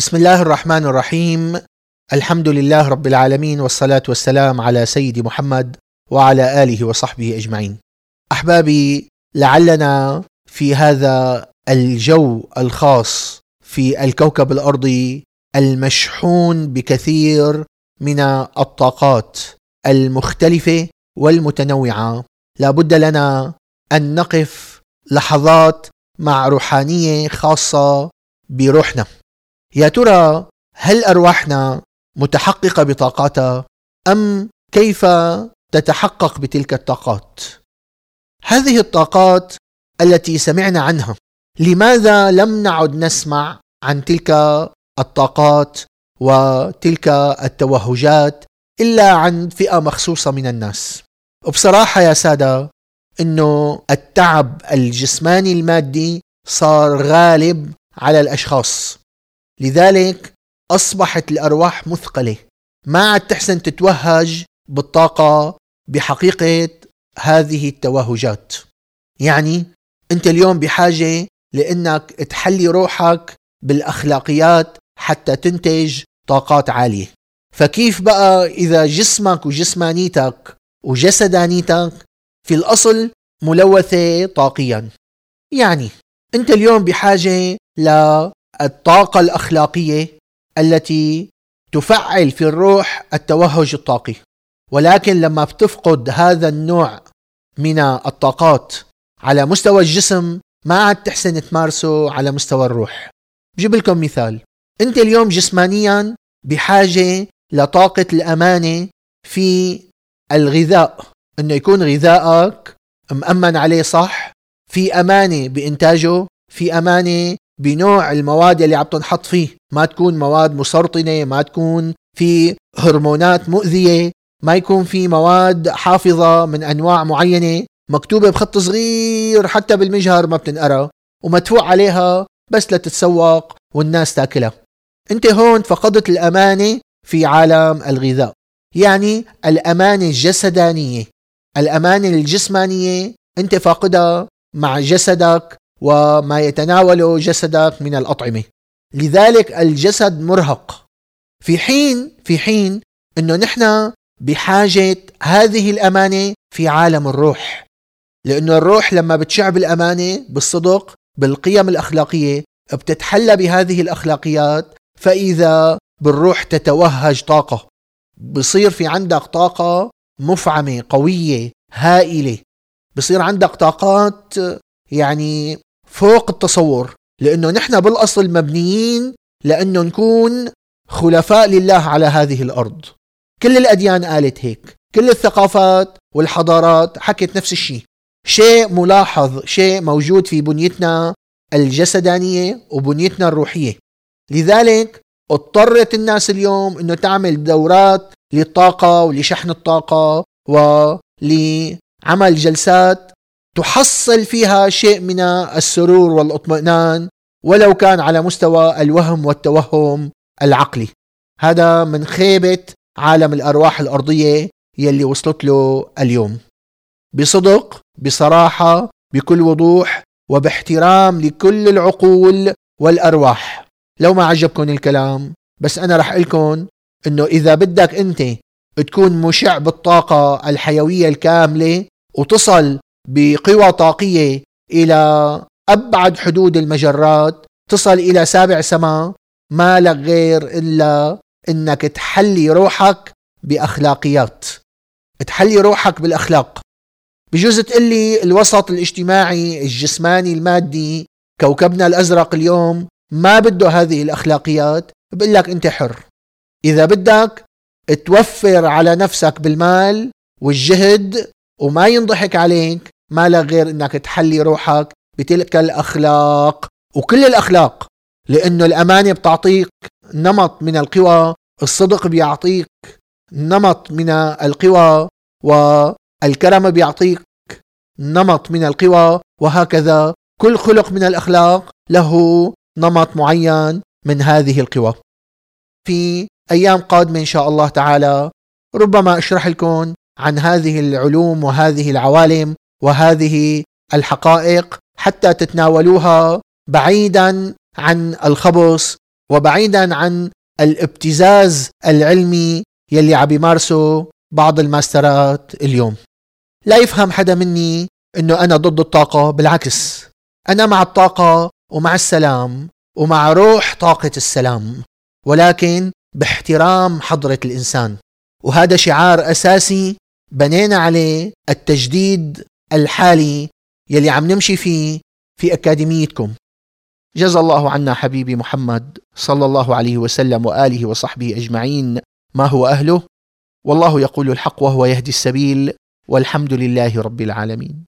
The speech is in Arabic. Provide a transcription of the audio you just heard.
بسم الله الرحمن الرحيم الحمد لله رب العالمين والصلاه والسلام على سيد محمد وعلى اله وصحبه اجمعين. احبابي لعلنا في هذا الجو الخاص في الكوكب الارضي المشحون بكثير من الطاقات المختلفه والمتنوعه لابد لنا ان نقف لحظات مع روحانيه خاصه بروحنا يا ترى هل أرواحنا متحققة بطاقاتها أم كيف تتحقق بتلك الطاقات؟ هذه الطاقات التي سمعنا عنها لماذا لم نعد نسمع عن تلك الطاقات وتلك التوهجات إلا عن فئة مخصوصة من الناس؟ وبصراحة يا سادة إنه التعب الجسماني المادي صار غالب على الأشخاص. لذلك أصبحت الأرواح مثقلة. ما عاد تحسن تتوهج بالطاقة بحقيقة هذه التوهجات. يعني أنت اليوم بحاجة لأنك تحلي روحك بالأخلاقيات حتى تنتج طاقات عالية. فكيف بقى إذا جسمك وجسمانيتك وجسدانيتك في الأصل ملوثة طاقيا؟ يعني أنت اليوم بحاجة للطاقه الأخلاقية التي تفعل في الروح التوهج الطاقي. ولكن لما بتفقد هذا النوع من الطاقات على مستوى الجسم ما عاد تحسن تمارسه على مستوى الروح. بجيب لكم مثال. أنت اليوم جسمانيا بحاجة لطاقة الأمانة في الغذاء. إنه يكون غذائك مأمن عليه صح في أمانة بإنتاجه في أمانة بنوع المواد اللي عم تنحط فيه. ما تكون مواد مسرطنة ما تكون في هرمونات مؤذية ما يكون في مواد حافظة من أنواع معينة مكتوبة بخط صغير حتى بالمجهر ما بتنقرأ ومدفوع عليها بس لتتسوق والناس تاكلها. انت هون فقدت الأمانة في عالم الغذاء. يعني الأمانة الجسدانية. الأمانة الجسمانية انت فاقدها مع جسدك وما يتناوله جسدك من الأطعمة. لذلك الجسد مرهق. في حين في حين إنه نحن بحاجة هذه الأمانة في عالم الروح. لأنه الروح لما بتشع بالأمانة بالصدق بالقيم الأخلاقية بتتحلى بهذه الأخلاقيات فإذا بالروح تتوهج طاقة. بصير في عندك طاقة مفعمة قوية هائلة. بصير عندك طاقات يعني فوق التصور لأنه نحن بالأصل مبنيين لأنه نكون خلفاء لله على هذه الأرض. كل الأديان قالت هيك. كل الثقافات والحضارات حكت نفس الشيء. شيء ملاحظ شيء موجود في بنيتنا الجسدانية وبنيتنا الروحية. لذلك اضطرت الناس اليوم إنه تعمل دورات للطاقة ولشحن الطاقة ولعمل جلسات تحصل فيها شيء من السرور والإطمئنان ولو كان على مستوى الوهم والتوهم العقلي. هذا من خيبة عالم الأرواح الأرضية يلي وصلت له اليوم. بصدق بصراحة بكل وضوح وباحترام لكل العقول والأرواح. لو ما عجبكم الكلام بس أنا رح لكم إنه إذا بدك أنت تكون مشع بالطاقة الحيوية الكاملة وتصل بقوى طاقية إلى أبعد حدود المجرات تصل إلى سابع سماء ما لك غير إلا إنك تحلي روحك بأخلاقيات. تحلي روحك بالأخلاق. بجوز تقلي الوسط الاجتماعي الجسماني المادي كوكبنا الأزرق اليوم ما بده هذه الأخلاقيات بقول لك أنت حر. إذا بدك توفر على نفسك بالمال والجهد وما ينضحك عليك ما لك غير إنك تحلي روحك بتلك الأخلاق وكل الأخلاق لأنه الأمانة بتعطيك نمط من القوى الصدق بيعطيك نمط من القوى والكرم بيعطيك نمط من القوى وهكذا كل خلق من الأخلاق له نمط معين من هذه القوى. في أيام قادمة إن شاء الله تعالى ربما أشرح لكم عن هذه العلوم وهذه العوالم وهذه الحقائق حتى تتناولوها بعيدا عن الخبص وبعيدا عن الابتزاز العلمي يلي عم يمارسه بعض الماسترات اليوم. لا يفهم حدا مني إنه أنا ضد الطاقة بالعكس. أنا مع الطاقة ومع السلام ومع روح طاقة السلام ولكن باحترام حضرة الإنسان. وهذا شعار أساسي بنينا عليه التجديد الحالي يلي عم نمشي فيه في أكاديميتكم. جزا الله عنا حبيبي محمد صلى الله عليه وسلم وآله وصحبه أجمعين. ما هو أهله؟ والله يقول الحق وهو يهدي السبيل. والحمد لله رب العالمين.